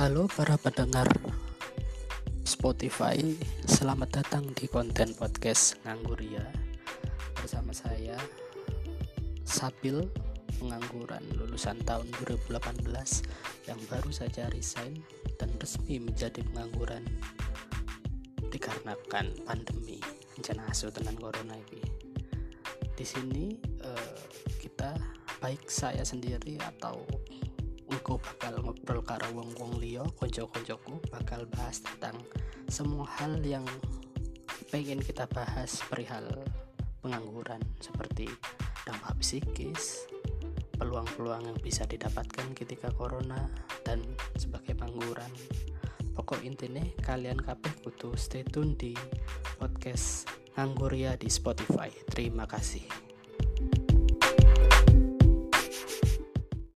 Halo para pendengar Spotify, selamat datang di konten podcast Ngangguria bersama saya Sabil pengangguran lulusan tahun 2018 yang baru saja resign dan resmi menjadi pengangguran dikarenakan pandemi bencana dengan corona ini. Di sini eh, kita baik saya sendiri atau aku bakal ngobrol karo wong-wong liya konco-koncoku bakal bahas tentang semua hal yang pengen kita bahas perihal pengangguran seperti dampak psikis peluang-peluang yang bisa didapatkan ketika corona dan sebagai pengangguran. Pokok intinya kalian kabeh kudu stay tune di podcast Ngangguria di Spotify. Terima kasih